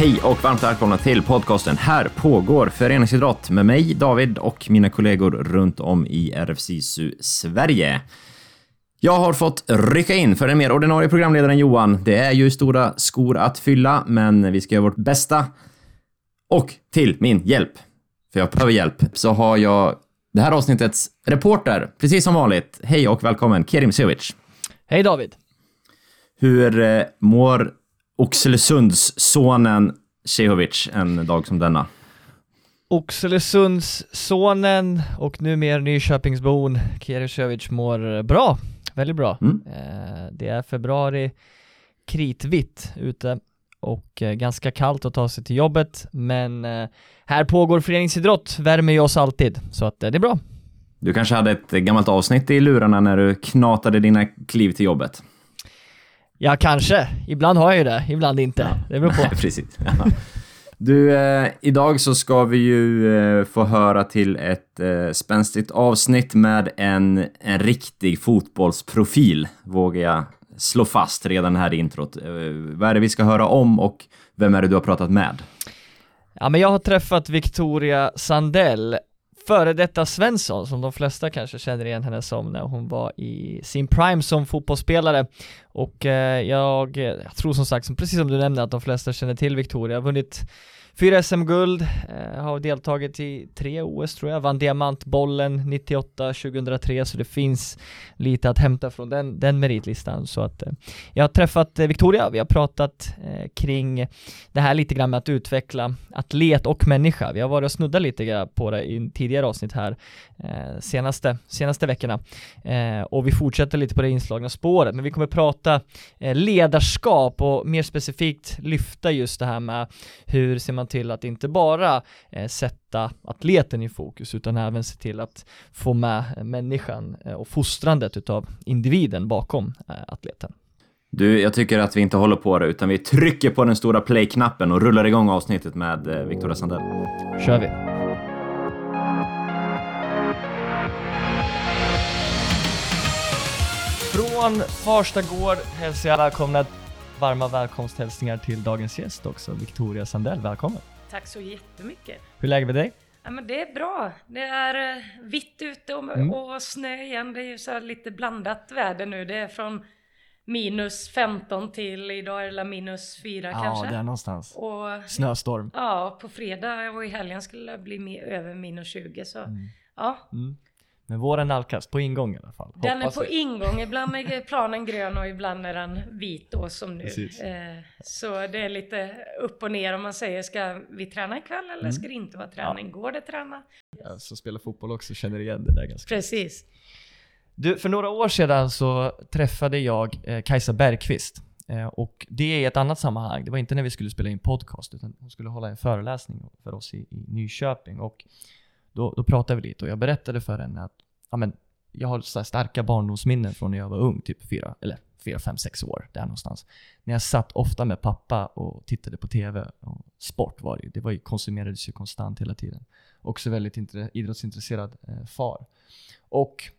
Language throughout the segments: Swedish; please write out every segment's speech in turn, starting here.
Hej och varmt välkomna till podcasten Här pågår föreningsidrott med mig, David och mina kollegor runt om i RFSISU Sverige. Jag har fått rycka in för den mer ordinarie programledaren Johan. Det är ju stora skor att fylla, men vi ska göra vårt bästa. Och till min hjälp, för jag behöver hjälp, så har jag det här avsnittets reporter, precis som vanligt. Hej och välkommen, Kerim Sevic. Hej David! Hur eh, mår Oxelösundssonen Cehovic en dag som denna? Oxelösundssonen och numera Nyköpingsbon Cevic mår bra, väldigt bra. Mm. Eh, Det är februari, kritvitt ute och eh, ganska kallt att ta sig till jobbet, men eh, här pågår föreningsidrott, värmer ju oss alltid, så att det är bra. Du kanske hade ett gammalt avsnitt i lurarna när du knatade dina kliv till jobbet? Ja, kanske. Ibland har jag ju det, ibland inte. Det beror på. Precis. Ja. Du, eh, idag så ska vi ju eh, få höra till ett eh, spänstigt avsnitt med en, en riktig fotbollsprofil, vågar jag slå fast redan här i introt. Eh, vad är det vi ska höra om och vem är det du har pratat med? Ja men jag har träffat Victoria Sandell, före detta Svensson som de flesta kanske känner igen henne som när hon var i sin prime som fotbollsspelare. Och eh, jag, jag tror som sagt, precis som du nämnde att de flesta känner till Victoria, har vunnit fyra SM-guld, eh, har deltagit i tre OS tror jag, vann diamantbollen 98, 2003 så det finns lite att hämta från den, den meritlistan. Så att eh, jag har träffat eh, Victoria, vi har pratat eh, kring det här lite grann med att utveckla atlet och människa. Vi har varit och snuddat lite grann på det i tidigare avsnitt här eh, senaste, senaste veckorna. Eh, och vi fortsätter lite på det inslagna spåret. Men vi kommer prata ledarskap och mer specifikt lyfta just det här med hur ser man till att inte bara eh, sätta atleten i fokus utan även se till att få med människan eh, och fostrandet utav individen bakom eh, atleten. Du, jag tycker att vi inte håller på det, utan vi trycker på den stora play-knappen och rullar igång avsnittet med eh, Victoria Sandell. kör vi! Från Farsta gård hälsar jag välkomna, varma välkomsthälsningar till dagens gäst också, Victoria Sandell, välkommen! Tack så jättemycket. Hur är läget med dig? Ja, men det är bra. Det är eh, vitt ute och, Mm. och snö igen. Det är ju så lite blandat väder nu. Det är från minus 15 till idag är det minus 4 kanske. någonstans. Och Snöstorm. ja, på fredag och i helgen skulle det bli över minus 20 så Mm. ja. Mm. Men våren nalkas, på ingång i alla fall. Den är Hoppas på vi. ingång. Ibland är planen grön och ibland är den vit då som nu. Precis. Eh, så det är lite upp och ner om man säger ska vi träna ikväll eller Mm. ska det inte vara träning? Går det träna? Jag som spelar fotboll också känner igen det där ganska Precis. Du, för några år sedan så träffade jag eh, Kajsa Bergqvist. Eh, och det är i ett annat sammanhang. Det var inte när vi skulle spela in podcast, utan hon skulle hålla en föreläsning för oss i, i Nyköping. Och då, då pratade vi lite och jag berättade för henne att ja, men, jag har så här starka barndomsminnen från när jag var ung, typ fyra, eller fyra, fem, sex år, där någonstans. När jag satt ofta med pappa och tittade på TV. Och sport var det ju. Det var ju, konsumerades ju konstant hela tiden. Också väldigt idrottsintresserad eh, far. Och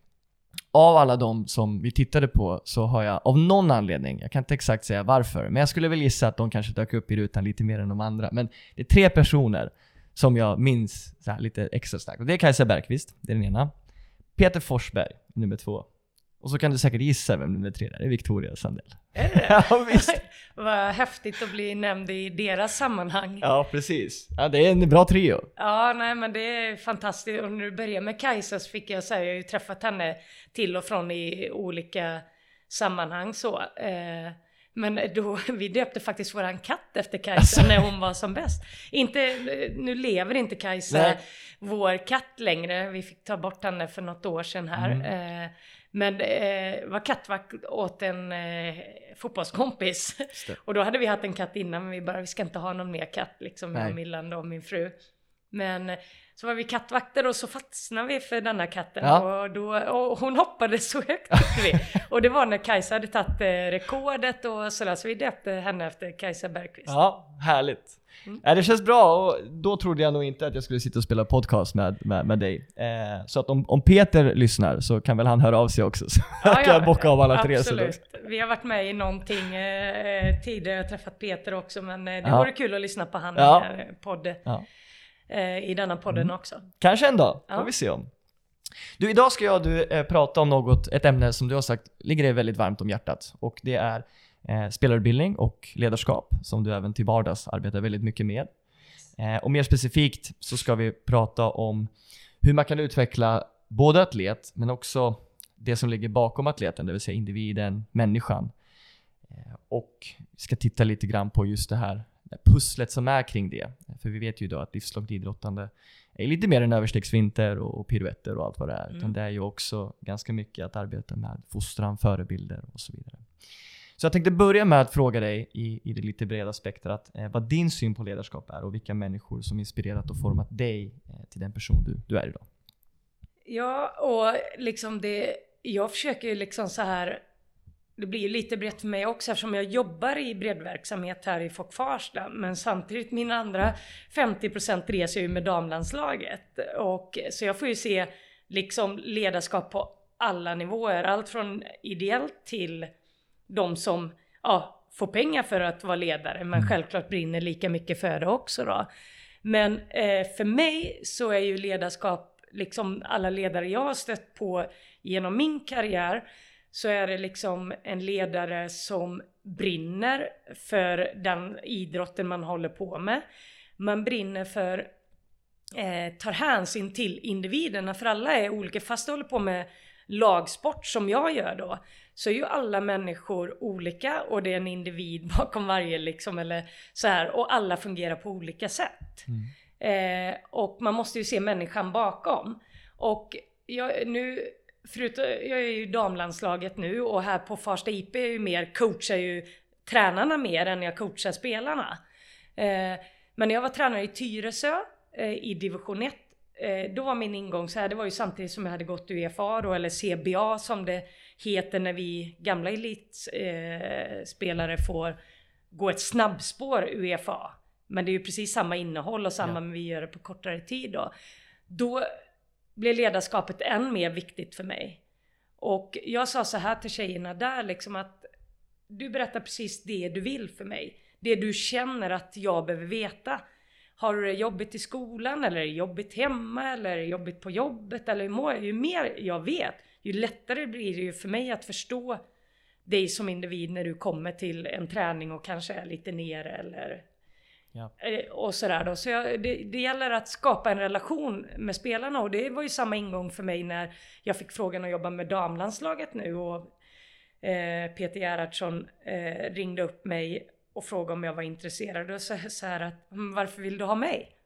av alla de som vi tittade på så har jag av någon anledning, jag kan inte exakt säga varför, men jag skulle väl gissa att de kanske dök upp i rutan lite mer än de andra. Men det är tre personer som jag minns så här lite extra starkt. Och det är Kajsa Bergqvist, det är den ena. Peter Forsberg, nummer två. Och så kan du säkert gissa vem nummer tre är. Det är Victoria Sandell. Är det ja, visst. Vad häftigt att bli nämnd i deras sammanhang. Ja. Ja, precis. Ja, det är en bra trio. nej men det är fantastiskt. Och när du börjar med Kajsa så fick jag säga, jag har ju träffat henne till och från i olika sammanhang så. Eh, men då, vi döpte faktiskt våran katt efter Kajsa när hon var som bäst. Inte, nu lever inte Kajsa, Nej. vår katt längre. Vi fick ta bort henne för något år sedan här. Mm. Eh, men eh, var kattvakt åt en eh, fotbollskompis. Och då hade vi haft en katt innan men vi bara, vi ska inte ha någon mer katt liksom, jag och Millan och min fru. Men så var vi kattvakter och så fastnade vi för denna katten Ja. och, då, och hon hoppade så högt vi. Och det var när Kajsa hade tagit eh, rekordet och sådär så vi döpte henne efter Kajsa Bergqvist. Ja, härligt. Mm. Ja, det känns bra och då trodde jag nog inte att jag skulle sitta och spela podcast med, med, med dig. Eh, så att om, om Peter lyssnar så kan väl han höra av sig också. Så Ja, kan jag ja, bocka av alla tre. Absolut. Vi har varit med i någonting eh, tidigare, jag har träffat Peter också men eh, det Ja. vore kul att lyssna på han Ja. i, eh, podd, Ja. Eh, i denna podden Mm. också. Kanske en dag, får Ja. vi se om. Du, idag ska jag och du eh, prata om något, ett ämne som du har sagt ligger dig väldigt varmt om hjärtat. Och det är eh, spelarutbildning och ledarskap som du även till vardags arbetar väldigt mycket med. Eh, och mer specifikt så ska vi prata om hur man kan utveckla både atlet men också det som ligger bakom atleten, det vill säga individen, människan. Eh, och vi ska titta lite grann på just det här pusslet som är kring det. För vi vet ju då att livslångt idrottande är lite mer än överstegsvinter och, och piruetter och allt vad det är. Utan Mm. det är ju också ganska mycket att arbeta med fostran, förebilder och så vidare. Så jag tänkte börja med att fråga dig i, i det lite breda spektrat eh, vad din syn på ledarskap är och vilka människor som inspirerat och format dig eh, till den person du, du är idag. Ja, och liksom det, jag försöker ju liksom så här, det blir lite brett för mig också eftersom jag jobbar i breddverksamhet här i Fock Farsta. Men samtidigt mina andra 50% reser ju med damlandslaget. Och, så jag får ju se liksom ledarskap på alla nivåer. Allt från ideellt till de som ja, får pengar för att vara ledare. Men självklart brinner lika mycket för det också då. Men eh, för mig så är ju ledarskap, liksom alla ledare jag har stött på genom min karriär, så är det liksom en ledare som brinner för den idrotten man håller på med. Man brinner för, eh, tar hänsyn till individerna, för alla är olika. Fast du håller på med lagsport som jag gör då, så är ju alla människor olika och det är en individ bakom varje liksom, eller så här, och alla fungerar på olika sätt. Eh, och man måste ju se människan bakom. Och jag, nu, förutom, jag är ju damlandslaget nu och här på Farsta IP är ju mer, coachar ju tränarna mer än jag coachar spelarna. Eh, men när jag var tränare i Tyresö eh, i division 1 eh, då var min ingång så här, det var ju samtidigt som jag hade gått UEFA då, eller CBA som det heter när vi gamla elitspelare eh, spelare får gå ett snabbspår UEFA. Men det är ju precis samma innehåll och samma Ja. men vi gör det på kortare tid då. Då blev ledarskapet än mer viktigt för mig. Och jag sa så här till tjejerna där liksom att du berättar precis det du vill för mig. Det du känner att jag behöver veta. Har du det jobbigt i skolan eller jobbigt hemma eller jobbigt på jobbet eller hur mår jag? Ju mer jag vet, ju lättare blir det ju för mig att förstå dig som individ när du kommer till en träning och kanske är lite nere eller Ja. Eh, och sådär då. Så jag, det, det gäller att skapa en relation med spelarna och det var ju samma ingång för mig när jag fick frågan att jobba med damlandslaget nu och eh, Peter Gerhardsson eh, ringde upp mig och frågade om jag var intresserad och så, så här att mm, varför vill du ha mig?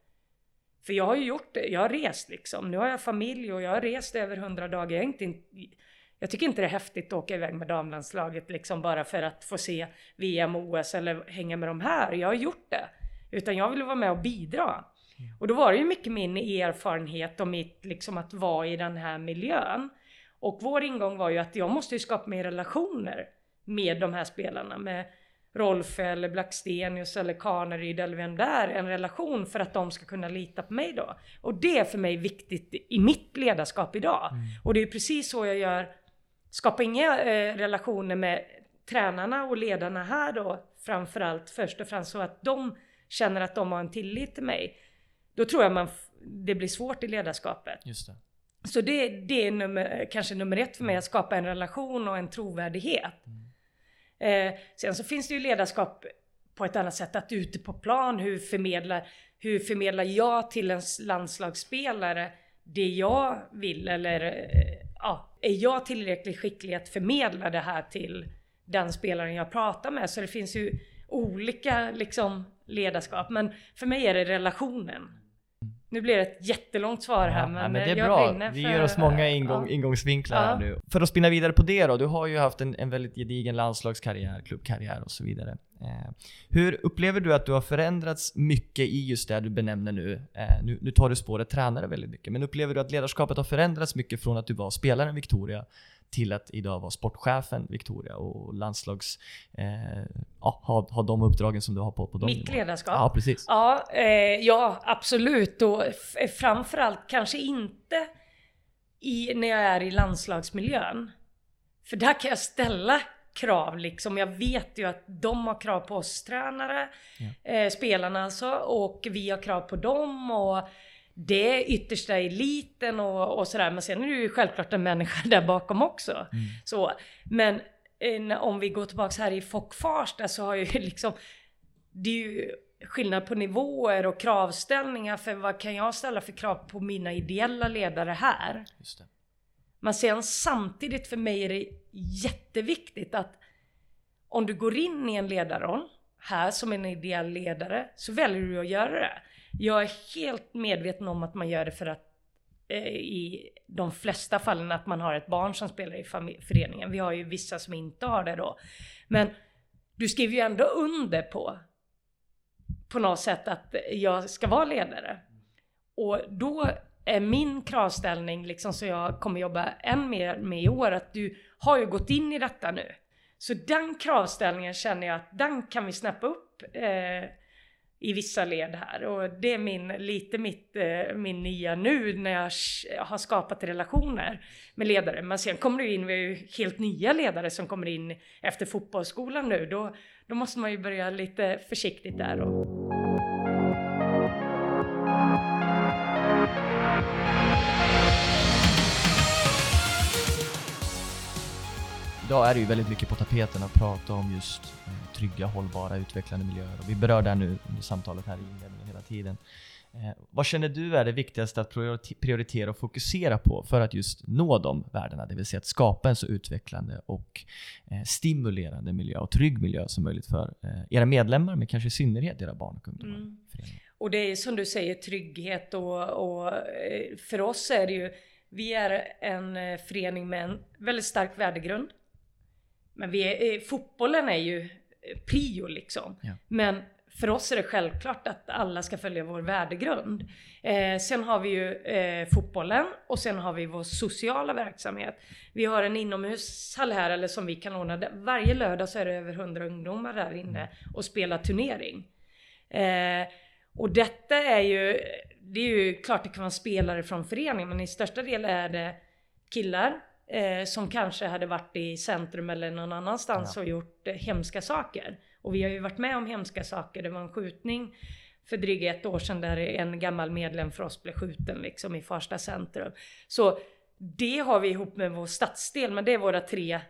För jag har ju gjort det, jag har rest liksom. Nu har jag familj och jag har rest över hundra dagar. Jag, inte, jag tycker inte det är häftigt att åka iväg med damlandslaget liksom bara för att få se VM, OS eller hänga med de här. Jag har gjort det. Utan jag vill vara med och bidra. Och då var det ju mycket min erfarenhet och mitt liksom att vara i den här miljön. Och vår ingång var ju att jag måste ju skapa mer relationer med de här spelarna. Med Rolf eller Blackstenius eller Kaneryd eller vem det är. En relation för att de ska kunna lita på mig då. Och det är för mig viktigt i mitt ledarskap idag. Och det är precis så jag gör. Skapa inga eh, relationer med tränarna och ledarna här då. Framförallt först och främst så att de känner att de har en tillit till mig. Då tror jag man det blir svårt i ledarskapet. Just det. Så det, det är nummer, kanske nummer ett för mig, att skapa en relation och en trovärdighet. Eh, sen så finns det ju ledarskap på ett annat sätt, att ute på plan, hur förmedlar, hur förmedlar jag till en landslagsspelare det jag vill? Eller eh, ja, är jag tillräckligt skicklig att förmedla det här till den spelaren jag pratar med? Så det finns ju olika liksom ledarskap, men för mig är det relationen. Nu blir det ett jättelångt svar här, Ja, men, men det är jag bra. Vi för- ger oss många ingång, ja. ingångsvinklar här nu. För att spinna vidare på det då, du har ju haft en, en väldigt gedigen landslagskarriär, klubbkarriär och så vidare. Eh, hur upplever du att du har förändrats mycket i just det du benämner nu? Eh, nu, nu tar du spåret tränare väldigt mycket, men upplever du att ledarskapet har förändrats mycket från att du var spelaren Victoria till att idag vara sportchefen Victoria och landslags... Eh, ja, ha, ha de uppdragen som du har på, på de Mitt ledarskap? Ja, precis. Ja, eh, ja absolut. Och f- framförallt kanske inte i, när jag är i landslagsmiljön. För där kan jag ställa krav liksom. Jag vet ju att de har krav på oss tränare, eh, spelarna alltså, och vi har krav på dem. Och det är yttersta eliten och, och sådär. Men sen är det ju självklart en människa där bakom också. Så, men eh, om vi går tillbaks här i Fock Farsta så har ju liksom det är ju skillnad på nivåer och kravställningar för vad kan jag ställa för krav på mina ideella ledare här? Just det. Men sen samtidigt för mig är det jätteviktigt att om du går in i en ledarroll här som en ideell ledare så väljer du att göra det. Jag är helt medveten om att man gör det för att eh, i de flesta fallen att man har ett barn som spelar i föreningen. Vi har ju vissa som inte har det då. Men du skriver ju ändå under på på något sätt att jag ska vara ledare. Och då är min kravställning, liksom så jag kommer jobba än mer med i år, att du har ju gått in i detta nu. Så den kravställningen känner jag att den kan vi snappa upp eh, i vissa led här. Och det är min, lite mitt, eh, min nya nu när jag har skapat relationer med ledare. Men sen kommer det in, vi ju helt nya ledare som kommer in efter fotbollsskolan nu. Då, då måste man ju börja lite försiktigt där. Och, Idag är det ju väldigt mycket på tapeten att prata om just eh, trygga, hållbara, utvecklande miljöer. Och vi berör det nu under samtalet här i inledningen hela tiden. Eh, vad känner du är det viktigaste att priorite- prioritera och fokusera på för att just nå de värdena? Det vill säga att skapa en så utvecklande och eh, stimulerande miljö och trygg miljö som möjligt för era medlemmar, men kanske i synnerhet era barn och ungdomar. Mm. Och det är som du säger trygghet och, och för oss är det ju, vi är en förening med en väldigt stark värdegrund. Men vi är, eh, fotbollen är ju eh, prio liksom. Ja. Men för oss är det självklart att alla ska följa vår värdegrund. Eh, sen har vi ju eh, fotbollen och sen har vi vår sociala verksamhet. Vi har en inomhushall här, eller som vi kan ordna. Varje lördag så är det över 100 ungdomar där inne och spelar turnering. Eh, och detta är ju, det är ju klart det kan vara spelare från föreningen, men i största del är det killar eh, som kanske hade varit i centrum eller någon annanstans Ja. och gjort eh, hemska saker. Och vi har ju varit med om hemska saker. Det var en skjutning för drygt ett år sedan där en gammal medlem för oss blev skjuten liksom i Farsta centrum. Så det har vi ihop med vår stadsdel, men det är våra tre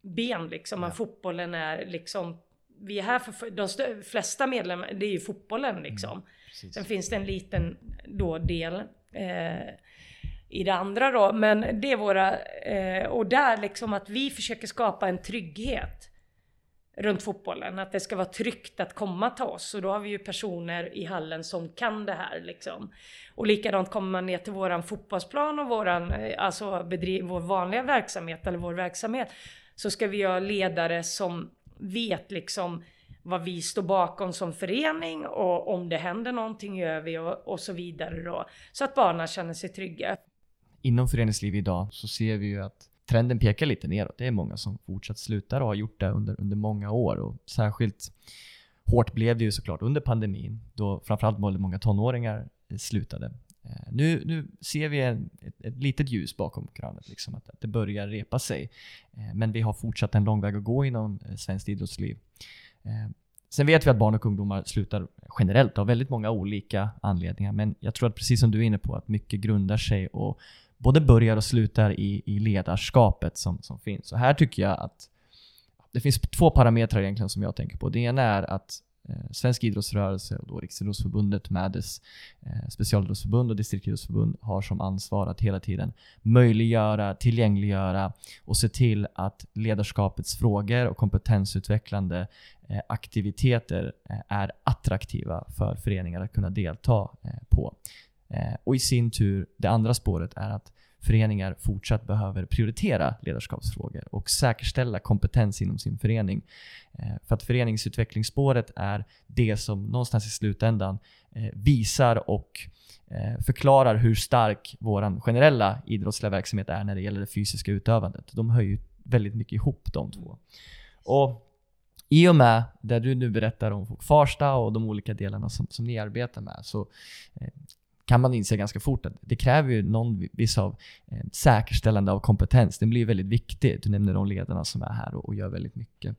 ben liksom. Ja. fotbollen är liksom vi är här för de flesta medlemmar, det är ju fotbollen liksom. Precis. Sen finns det en liten då del eh, i det andra då. Men det är våra, eh, och där liksom att vi försöker skapa en trygghet runt fotbollen. Att det ska vara tryggt att komma till oss. Och då har vi ju personer i hallen som kan det här liksom. Och likadant kommer man ner till våran fotbollsplan och våran, eh, alltså bedriv, vår vanliga verksamhet eller vår verksamhet. Så ska vi ha ledare som vet liksom vad vi står bakom som förening och om det händer någonting gör vi och, och så vidare då. Så att barnen känner sig trygga. Inom föreningsliv idag så ser vi ju att trenden pekar lite neråt. Det är många som fortsatt slutar och har gjort det under, under många år. Och särskilt hårt blev det ju såklart under pandemin då framförallt väldigt många tonåringar eh, slutade. Eh, nu, nu ser vi en, ett, ett litet ljus bakom krönet, liksom att, att det börjar repa sig. Eh, men vi har fortsatt en lång väg att gå inom svenskt idrottsliv. Sen vet vi att barn och ungdomar slutar generellt av väldigt många olika anledningar. Men jag tror att precis som du är inne på, att mycket grundar sig och både börjar och slutar i, i ledarskapet som, som finns. Och här tycker jag att det finns två parametrar egentligen som jag tänker på. Det ena är att eh, Svensk idrottsrörelse och då Riksidrottsförbundet med dess eh, specialidrottsförbund och distriktsidrottsförbund har som ansvar att hela tiden möjliggöra, tillgängliggöra och se till att ledarskapets frågor och kompetensutvecklande eh, aktiviteter eh, är attraktiva för föreningar att kunna delta eh, på. Eh, och i sin tur, det andra spåret är att föreningar fortsatt behöver prioritera ledarskapsfrågor och säkerställa kompetens inom sin förening. Eh, för att föreningsutvecklingsspåret är det som någonstans i slutändan eh, visar och förklarar hur stark vår generella idrottsliga verksamhet är när det gäller det fysiska utövandet. De hör ju väldigt mycket ihop de två. Och i och med det du nu berättar om Farsta och de olika delarna som, som ni arbetar med så kan man inse ganska fort att det kräver ju någon viss av eh, säkerställande av kompetens. Det blir väldigt viktigt. Du nämner de ledarna som är här och, och gör väldigt mycket.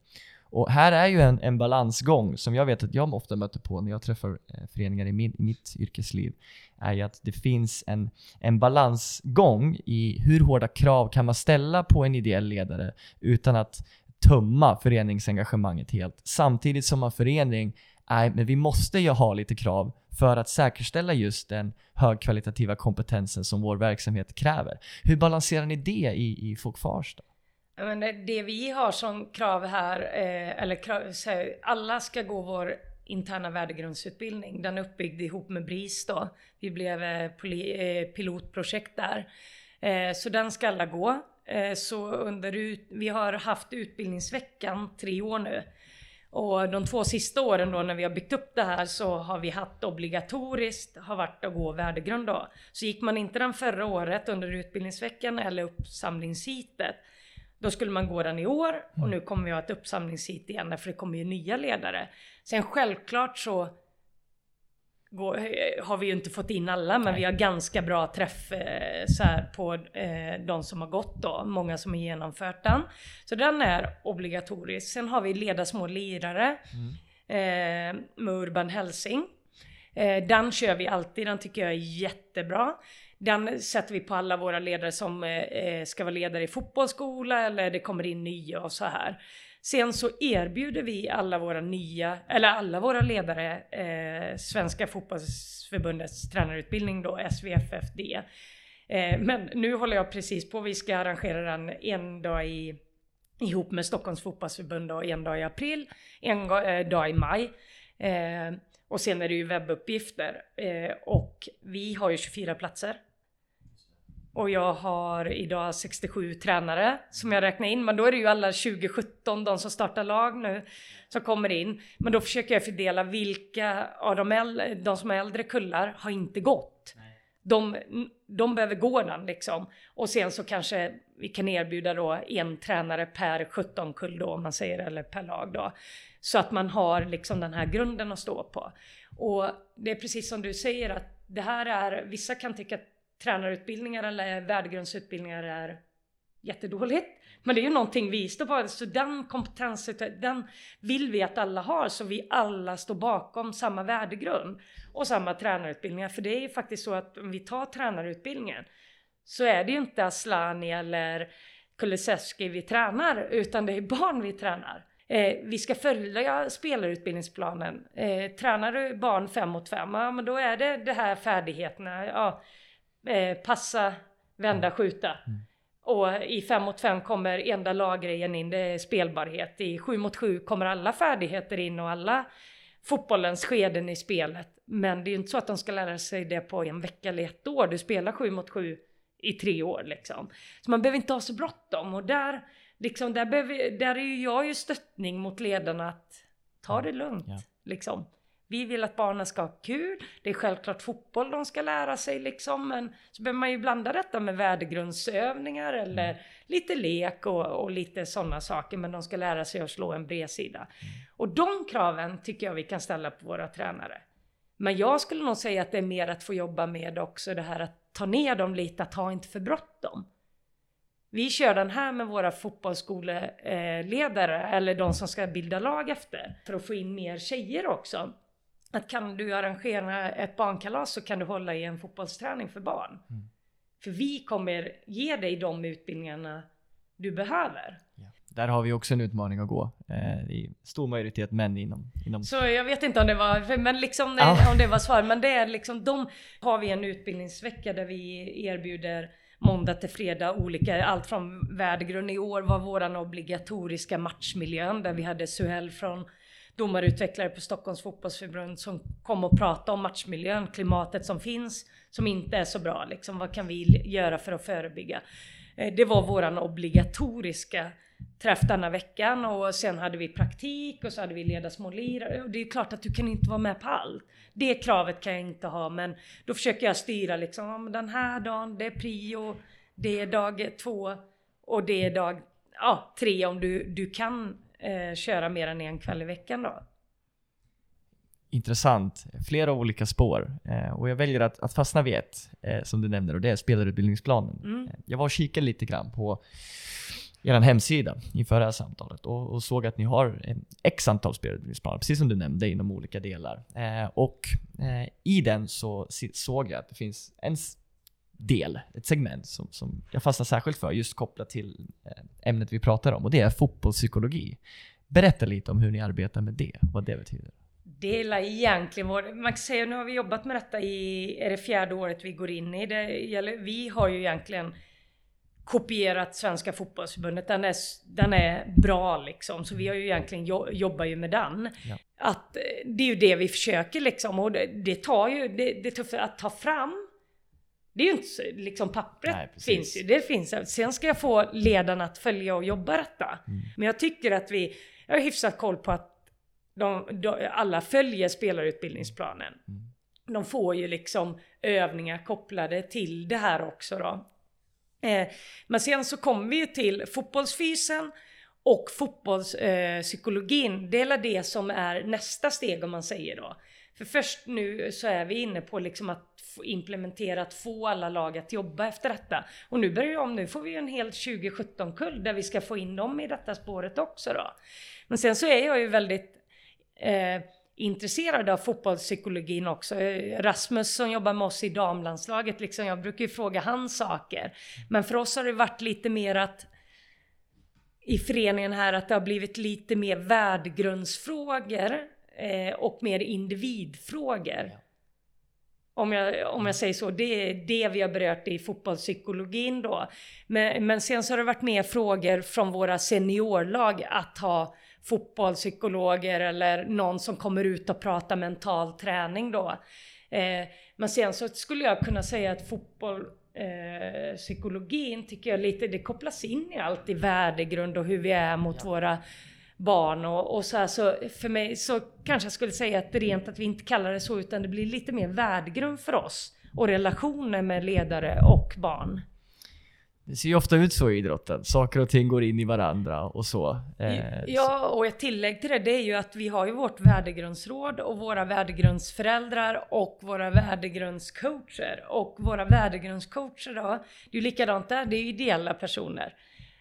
Och här är ju en, en, balansgång som jag vet att jag ofta möter på när jag träffar eh, föreningar i, min, i mitt yrkesliv. är ju att det finns en, en balansgång i hur hårda krav kan man ställa på en ideell ledare utan att tömma föreningsengagemanget helt. Samtidigt som en förening, nej men vi måste ju ha lite krav för att säkerställa just den högkvalitativa kompetensen som vår verksamhet kräver. Hur balanserar ni det i, i Folkfars? Men det vi har som krav här, eh, eller krav, alla ska gå vår interna värdegrundsutbildning. Den är uppbyggd ihop med BRIS då. Vi blev eh, eh, pilotprojekt där. Eh, så den ska alla gå. Eh, så under ut, vi har haft utbildningsveckan tre år nu. Och de två sista åren då när vi har byggt upp det här så har vi haft obligatoriskt, har varit att gå värdegrund då. Så gick man inte den förra året under utbildningsveckan eller uppsamlingshitet då skulle man gå den i år och mm. nu kommer vi ha ett uppsamlingshit igen för det kommer ju nya ledare. Sen självklart så går, eh, har vi ju inte fått in alla, men Nej. vi har ganska bra träff eh, så här, på eh, de som har gått då. Många som har genomfört den. Så den är obligatorisk. Sen har vi Leda små lirare mm. eh, med Urban Helsing. Den kör vi alltid, den tycker jag är jättebra. Den sätter vi på alla våra ledare som ska vara ledare i fotbollsskola eller det kommer in nya och så här. Sen så erbjuder vi alla våra nya, eller alla våra ledare, eh, Svenska fotbollsförbundets tränarutbildning då, SVFFD. Eh, men nu håller jag precis på, vi ska arrangera den en dag i, ihop med Stockholms fotbollsförbund och en dag i april, en eh, dag i maj. Eh, och sen är det ju webbuppgifter. Eh, och vi har ju 24 platser. Och jag har idag 67 tränare som jag räknar in. Men då är det ju alla 2017, de som startar lag nu, som kommer in. Men då försöker jag fördela vilka av de, äldre, de som är äldre kullar har inte gått. De, de behöver gå den liksom. Och sen så kanske vi kan erbjuda då en tränare per 17 kull då, om man säger, eller per lag då. Så att man har liksom den här grunden att stå på. Och det är precis som du säger att det här är, vissa kan tycka att tränarutbildningar eller värdegrundsutbildningar är jättedåligt. Men det är ju någonting vi står på. Så den kompetensen, den vill vi att alla har så vi alla står bakom samma värdegrund och samma tränarutbildningar. För det är ju faktiskt så att om vi tar tränarutbildningen så är det ju inte Aslani eller Kulusevski vi tränar utan det är barn vi tränar. Eh, vi ska följa spelarutbildningsplanen. Eh, tränar du barn fem mot fem, ja men då är det de här färdigheterna. Ja, eh, passa, vända, skjuta. Mm. Och i 5 mot 5 kommer enda laggrejen in, det är spelbarhet. I 7 mot 7 kommer alla färdigheter in och alla fotbollens skeden i spelet. Men det är ju inte så att de ska lära sig det på en vecka eller ett år. Du spelar 7 mot 7 i tre år liksom. Så man behöver inte ha så bråttom och där, liksom, där, behöver, där är ju jag ju stöttning mot ledarna att ta det lugnt. Ja. Liksom. Vi vill att barnen ska ha kul. Det är självklart fotboll de ska lära sig liksom. Men så behöver man ju blanda detta med värdegrundsövningar eller mm. lite lek och, och lite sådana saker. Men de ska lära sig att slå en bredsida. Mm. Och de kraven tycker jag vi kan ställa på våra tränare. Men jag skulle nog säga att det är mer att få jobba med också det här att ta ner dem lite, att ha inte för bråttom. Vi kör den här med våra fotbollsskoleledare eller de som ska bilda lag efter för att få in mer tjejer också att kan du arrangera ett barnkalas så kan du hålla i en fotbollsträning för barn. Mm. För vi kommer ge dig de utbildningarna du behöver. Ja. Där har vi också en utmaning att gå. Eh, I stor majoritet män inom, inom... Så jag vet inte om det var, men liksom, ah. om det var svar. Men det är liksom, de har vi en utbildningsvecka där vi erbjuder måndag till fredag olika, allt från värdegrund. I år var våran obligatoriska matchmiljön där vi hade Suhel från domarutvecklare på Stockholms fotbollsförbund som kom och pratade om matchmiljön, klimatet som finns, som inte är så bra. Liksom, vad kan vi göra för att förebygga? Eh, det var våran obligatoriska träff denna veckan och sen hade vi praktik och så hade vi ledarsmålirare. Och det är klart att du kan inte vara med på allt. Det kravet kan jag inte ha men då försöker jag styra liksom, den här dagen, det är prio, det är dag två och det är dag ja, tre om du, du kan eh, köra mer än en kväll i veckan då. Intressant. Flera olika spår. Eh, och jag väljer att, att fastna vid ett, eh, som du nämner, och det är spelarutbildningsplanen. Mm. Eh, jag var och kikade lite grann på er hemsida inför det här samtalet och, och såg att ni har en x antal spelarutbildningsplaner, precis som du nämnde, inom olika delar. Eh, och eh, i den så såg jag att det finns en del, ett segment som, som jag fastnar särskilt för, just kopplat till eh, ämnet vi pratar om, och det är fotbollspsykologi. Berätta lite om hur ni arbetar med det, vad det betyder. Det är egentligen vår, man kan säga nu har vi jobbat med detta i, är det fjärde året vi går in i. Det gäller, vi har ju egentligen kopierat Svenska fotbollsförbundet. Den är, den är bra liksom, så vi har ju egentligen jo, jobbar ju med den. Ja. Att eh, det är ju det vi försöker liksom och det, det tar ju, det, det är tufft att ta fram det är ju inte så, liksom pappret Nej, finns ju, det finns. Sen ska jag få ledarna att följa och jobba detta. Mm. Men jag tycker att vi, jag har hyfsat koll på att de, de, alla följer spelarutbildningsplanen. Mm. De får ju liksom övningar kopplade till det här också då. Eh, men sen så kommer vi till fotbollsfysen och fotbollspsykologin. Eh, det är det som är nästa steg om man säger då. För först nu så är vi inne på liksom att implementera, att få alla lag att jobba efter detta. Och nu börjar vi om, nu får vi en hel 2017-kull där vi ska få in dem i detta spåret också då. Men sen så är jag ju väldigt eh, intresserad av fotbollspsykologin också. Rasmus som jobbar med oss i damlandslaget, liksom, jag brukar ju fråga hans saker. Men för oss har det varit lite mer att i föreningen här att det har blivit lite mer värdegrundsfrågor eh, och mer individfrågor. Om jag, om jag säger så, det är det vi har berört i fotbollspsykologin då. Men, men sen så har det varit mer frågor från våra seniorlag att ha fotbollspsykologer eller någon som kommer ut och pratar mental träning då. Eh, men sen så skulle jag kunna säga att fotboll eh, psykologin tycker jag lite, det kopplas in i allt i värdegrund och hur vi är mot ja. våra barn och, och så här, så för mig så kanske jag skulle säga att rent att vi inte kallar det så utan det blir lite mer värdegrund för oss och relationer med ledare och barn. Det ser ju ofta ut så i idrotten. Saker och ting går in i varandra och så. Eh, ja, och ett tillägg till det, det är ju att vi har ju vårt värdegrundsråd och våra värdegrundsföräldrar och våra värdegrundscoacher. Och våra värdegrundscoacher då, det är ju likadant där, det är ju ideella personer.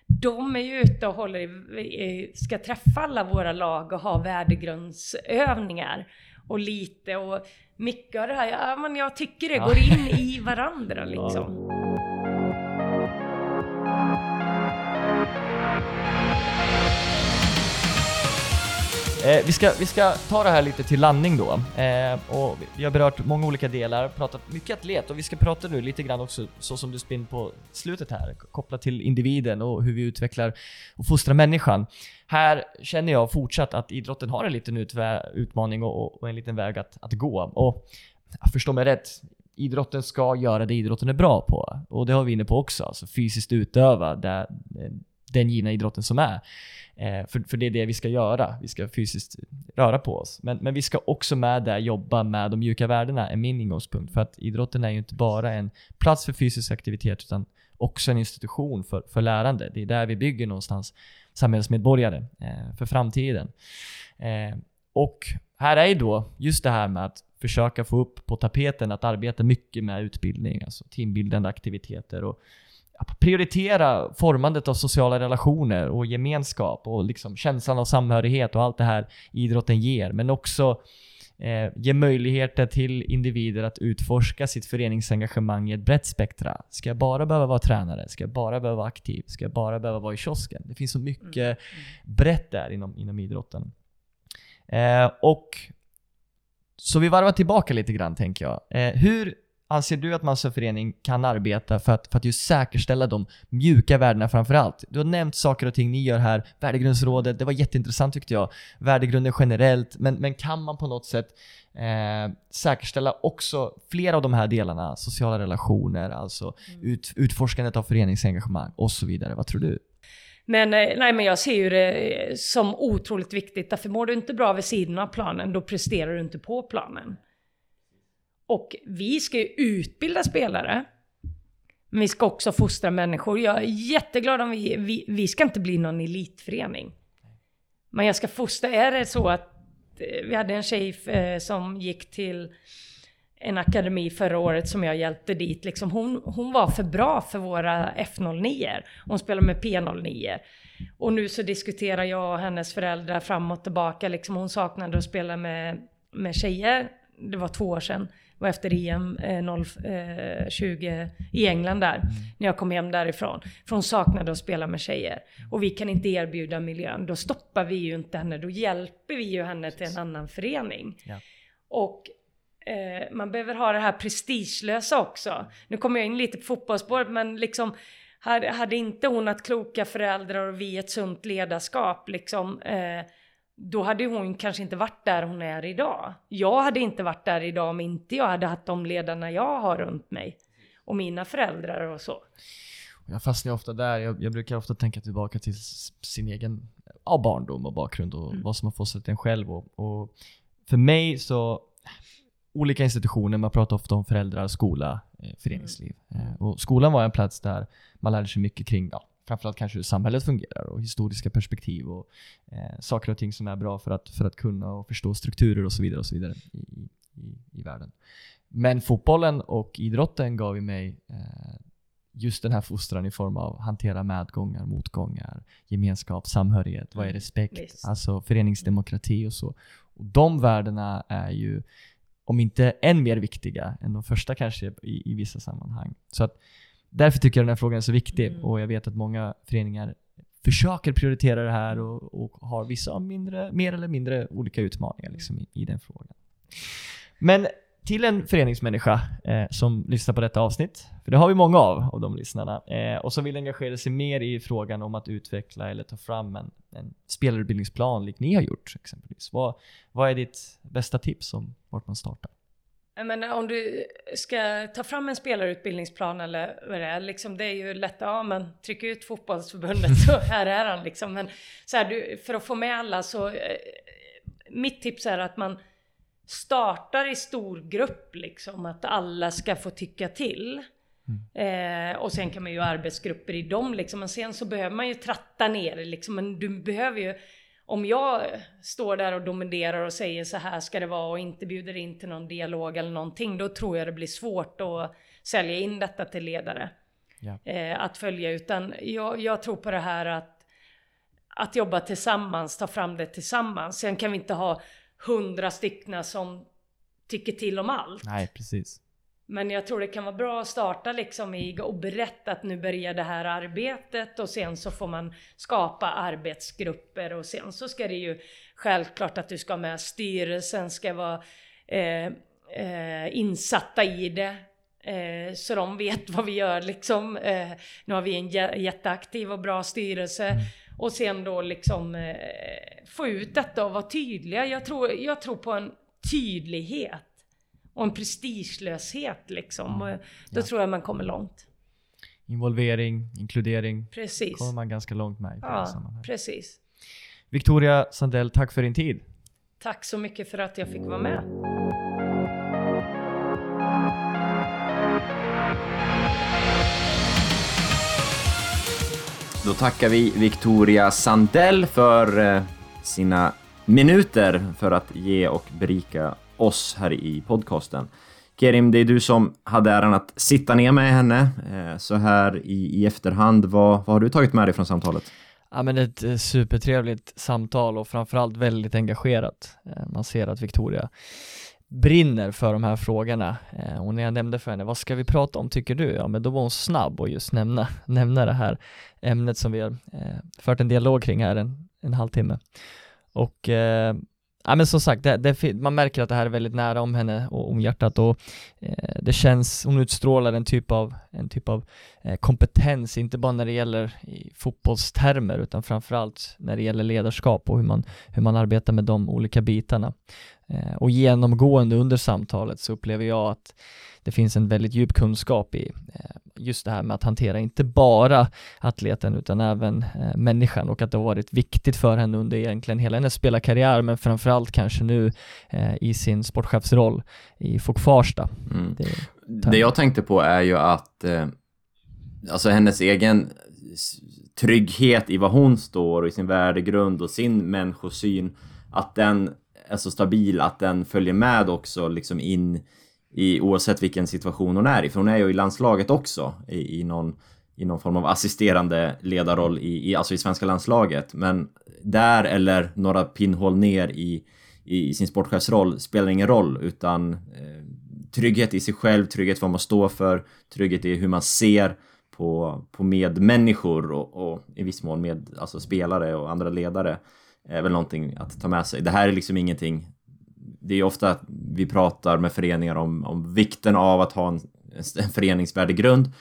De är ju ute och håller, ska träffa alla våra lag och ha värdegrundsövningar. Och lite och mycket av det här, ja men jag tycker det går in i varandra liksom. Eh, vi, ska, vi ska ta det här lite till landning då. Eh, och vi har berört många olika delar, pratat mycket atlet och vi ska prata nu lite grann också, så som du spinn på slutet här, kopplat till individen och hur vi utvecklar och fostrar människan. Här känner jag fortsatt att idrotten har en liten utmaning och, och en liten väg att, att gå. Och förstå mig rätt, idrotten ska göra det idrotten är bra på. Och det har vi inne på också, alltså fysiskt utöva det, den givna idrotten som är. Eh, för, för det är det vi ska göra. Vi ska fysiskt röra på oss. Men, men vi ska också med där jobba med de mjuka värdena, är min ingångspunkt. För att idrotten är ju inte bara en plats för fysisk aktivitet, utan också en institution för, för lärande. Det är där vi bygger någonstans samhällsmedborgare eh, för framtiden. Eh, och här är ju då just det här med att försöka få upp på tapeten att arbeta mycket med utbildning, alltså teambildande aktiviteter och prioritera formandet av sociala relationer och gemenskap och liksom känslan av samhörighet och allt det här idrotten ger. Men också eh, ge möjligheter till individer att utforska sitt föreningsengagemang i ett brett spektra. Ska jag bara behöva vara tränare? Ska jag bara behöva vara aktiv? Ska jag bara behöva vara i kiosken? Det finns så mycket mm. mm. brett där inom, inom idrotten. Eh, och så vi varvar tillbaka lite grann tänker jag. Eh, hur anser du att man som förening kan arbeta för att, för att just säkerställa de mjuka värdena framför allt? Du har nämnt saker och ting ni gör här, Värdegrundsrådet, det var jätteintressant tyckte jag. Värdegrunden generellt, men, men kan man på något sätt eh, säkerställa också flera av de här delarna, sociala relationer, alltså mm. ut, utforskandet av föreningsengagemang och så vidare. Vad tror du? Men, eh, nej, men jag ser ju det som otroligt viktigt, därför mår du inte bra vid sidan av planen, då presterar du inte på planen. Och vi ska ju utbilda spelare, men vi ska också fostra människor. Jag är jätteglad om vi, vi, vi ska inte bli någon elitförening. Men jag ska fostra, är det så att eh, vi hade en tjej eh, som gick till en akademi förra året som jag hjälpte dit. Liksom hon, hon var för bra för våra F09. Hon spelade med P09. Och nu så diskuterar jag och hennes föräldrar fram och tillbaka. Liksom hon saknade att spela med, med tjejer. Det var två år sedan. Var efter EM eh, 020 eh, i England där. Mm. När jag kom hem därifrån. För hon saknade att spela med tjejer. Och vi kan inte erbjuda miljön. Då stoppar vi ju inte henne. Då hjälper vi ju henne till en annan förening. Ja. Och eh, man behöver ha det här prestigelösa också. Nu kommer jag in lite på fotbollsspåret men liksom hade, hade inte hon haft kloka föräldrar och vi ett sunt ledarskap liksom eh, då hade hon kanske inte varit där hon är idag. Jag hade inte varit där idag om inte jag hade haft de ledarna jag har runt mig. Och mina föräldrar och så. Jag fastnar ofta där. Jag, jag, brukar ofta tänka tillbaka till sin egen ja, barndom och bakgrund och mm. vad som har fostrat en själv. Och, och, för mig så, olika institutioner, man pratar ofta om föräldrar, skola, eh, föreningsliv. Mm. Eh, och skolan var en plats där man lärde sig mycket kring ja, framförallt kanske hur samhället fungerar och historiska perspektiv och eh, saker och ting som är bra för att, för att kunna och förstå strukturer och så vidare och så vidare i, i, i världen. Men fotbollen och idrotten gav ju mig eh, just den här fostran i form av hantera medgångar, motgångar, gemenskap, samhörighet, vad är mm, respekt, mm, alltså föreningsdemokrati och så. Och de värdena är ju, om inte än mer viktiga än de första kanske i, i vissa sammanhang. Så att Därför tycker jag den här frågan är så viktig mm. och jag vet att många föreningar försöker prioritera det här och, och har vissa mindre, mer eller mindre olika utmaningar liksom i, i den frågan. Men till en föreningsmänniska eh, som lyssnar på detta avsnitt, för det har vi många av, av de lyssnarna, eh, och som vill engagera sig mer i frågan om att utveckla eller ta fram en, en spelarutbildningsplan, lik ni har gjort exempelvis. Vad, vad är ditt bästa tips om vart man startar? Men om du ska ta fram en spelarutbildningsplan eller vad det är, liksom det är ju lätt, ja men tryck ut fotbollsförbundet så här är han liksom. Men så här, du, för att få med alla så, eh, mitt tips är att man startar i stor grupp liksom, att alla ska få tycka till. Mm. Eh, och sen kan man ju arbetsgrupper i dem liksom, men sen så behöver man ju tratta ner liksom, men du behöver ju om jag står där och dominerar och säger så här ska det vara och inte bjuder in till någon dialog eller någonting, då tror jag det blir svårt att sälja in detta till ledare. Ja. Eh, att följa, utan jag, jag, tror på det här att, att jobba tillsammans, ta fram det tillsammans. Sen kan vi inte ha hundra stycken som tycker till om allt. Nej, precis. Men jag tror det kan vara bra att starta liksom i och berätta att nu börjar det här arbetet och sen så får man skapa arbetsgrupper och sen så ska det ju självklart att du ska med styrelsen ska vara eh, eh, insatta i det. Eh, så de vet vad vi gör liksom. Eh, nu har vi en jätteaktiv och bra styrelse. Mm. Och sen då liksom eh, få ut detta och vara tydliga. Jag tror, jag tror på en tydlighet och en prestigelöshet liksom. Mm. Då ja. tror jag man kommer långt. Involvering, inkludering. Precis. kommer man ganska långt med i ja, precis. Victoria Sandell, tack för din tid. Tack så mycket för att jag fick vara med. Då tackar vi Victoria Sandell för eh, sina minuter för att ge och berika oss här i podcasten. Kerim, det är du som hade äran att sitta ner med henne eh, så här i, i efterhand. Vad, vad har du tagit med dig från samtalet? Ja men ett eh, supertrevligt samtal och framförallt väldigt engagerat. Eh, man ser att Victoria brinner för de här frågorna och när jag nämnde för henne, vad ska vi prata om tycker du? Ja men då var hon snabb och just nämna, nämna det här ämnet som vi har fört en dialog kring här en, en halvtimme. Och ja men som sagt, det, det, man märker att det här är väldigt nära om henne och om hjärtat och eh, det känns, hon utstrålar en typ av, en typ av eh, kompetens, inte bara när det gäller i fotbollstermer utan framförallt när det gäller ledarskap och hur man, hur man arbetar med de olika bitarna. Eh, och genomgående under samtalet så upplever jag att det finns en väldigt djup kunskap i eh, just det här med att hantera inte bara atleten utan även eh, människan och att det har varit viktigt för henne under egentligen hela hennes spelarkarriär men framförallt kanske nu eh, i sin sportchefsroll i FOK Farsta. Mm. Det, det, jag tänkte på är ju att eh, alltså hennes egen trygghet i vad hon står och i sin värdegrund och sin människosyn, att den är så stabil att den följer med också liksom in i oavsett vilken situation hon är i. För hon är ju i landslaget också i, i, någon, i någon form av assisterande ledarroll i, i, alltså i svenska landslaget. Men där eller några pinnhål ner i, i, sin sportchefsroll spelar ingen roll utan eh, trygghet i sig själv, trygghet vad man står för, trygghet i hur man ser på, på medmänniskor och, och i viss mån med alltså spelare och andra ledare är väl någonting att ta med sig. Det här är liksom ingenting det är ofta att vi pratar med föreningar om, om vikten av att ha en, en föreningsvärdegrund.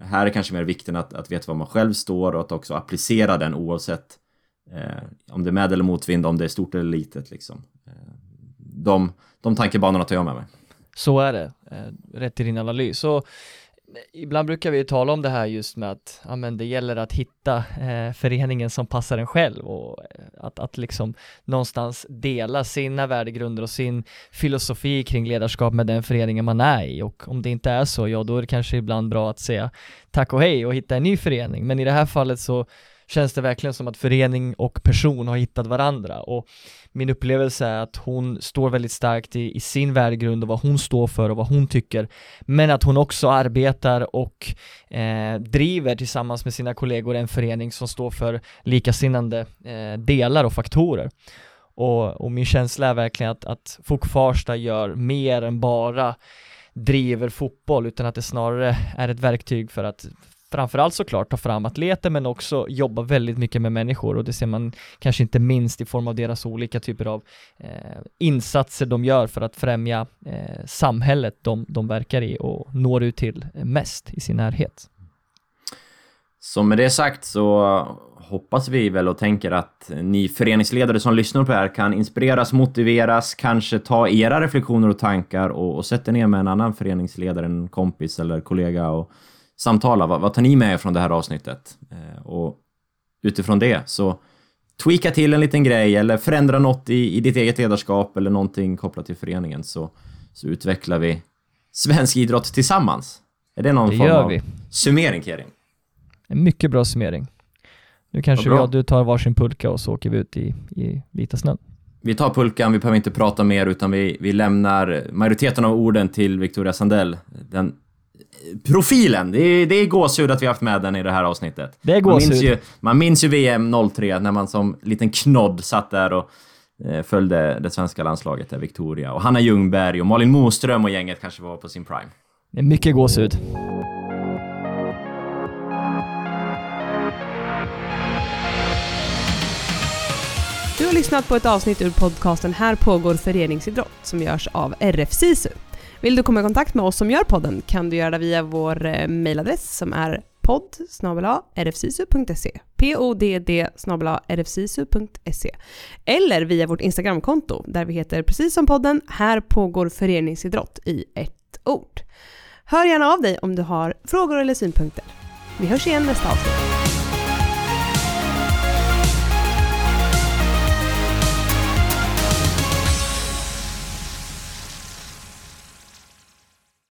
Här är kanske mer vikten att, att veta var man själv står och att också applicera den oavsett eh, om det är med eller motvind, om det är stort eller litet. Liksom. Eh, de, de tankebanorna tar jag med mig. Så är det, eh, rätt i din analys. Så ibland brukar vi ju tala om det här just med att ja, men det gäller att hitta eh, föreningen som passar en själv och eh, att, att liksom någonstans dela sina värdegrunder och sin filosofi kring ledarskap med den föreningen man är i. Och om det inte är så, ja då är det kanske ibland bra att säga tack och hej och hitta en ny förening. Men i det här fallet så känns det verkligen som att förening och person har hittat varandra. Och min upplevelse är att hon står väldigt starkt i, i sin värdegrund och vad hon står för och vad hon tycker. Men att hon också arbetar och eh, driver tillsammans med sina kollegor en förening som står för likasinnande eh, delar och faktorer. Och, och, min känsla är verkligen att, att Fok Farsta gör mer än bara driver fotboll utan att det snarare är ett verktyg för att framförallt såklart ta fram atleter men också jobba väldigt mycket med människor och det ser man kanske inte minst i form av deras olika typer av eh, insatser de gör för att främja eh, samhället de, de verkar i och når ut till mest i sin närhet. Så med det sagt så hoppas vi väl och tänker att ni föreningsledare som lyssnar på det här kan inspireras, motiveras, kanske ta era reflektioner och tankar och, och sätta ner med en annan föreningsledare, en kompis eller kollega och samtala. Vad, vad tar ni med er från det här avsnittet? Eh, och utifrån det så tweaka till en liten grej eller förändra något i, i ditt eget ledarskap eller någonting kopplat till föreningen så, så utvecklar vi svensk idrott tillsammans. Är det någon det form av vi. summering, Kerim? En mycket bra summering. Nu kanske och du tar varsin pulka och så åker vi ut i, i vita snön. Vi tar pulkan, vi behöver inte prata mer utan vi, vi lämnar majoriteten av orden till Victoria Sandell, den profilen. Det är, det är gåshud att vi haft med den i det här avsnittet. Det är gåshud. Man minns ju, man minns ju VM 03 när man som liten knodd satt där och eh, följde det svenska landslaget där, Victoria. Och Hanna Ljungberg och Malin Moström och gänget kanske var på sin prime. Det är mycket gåshud. Du har lyssnat på ett avsnitt ur podcasten Här pågår föreningsidrott som görs av RF SISU. Vill du komma i kontakt med oss som gör podden kan du göra det via vår eh, mejladress som är podd rfsisu.se podd rfsisu.se eller via vårt Instagramkonto där vi heter precis som podden Här pågår föreningsidrott i ett ord. Hör gärna av dig om du har frågor eller synpunkter. Vi hörs igen nästa avsnitt.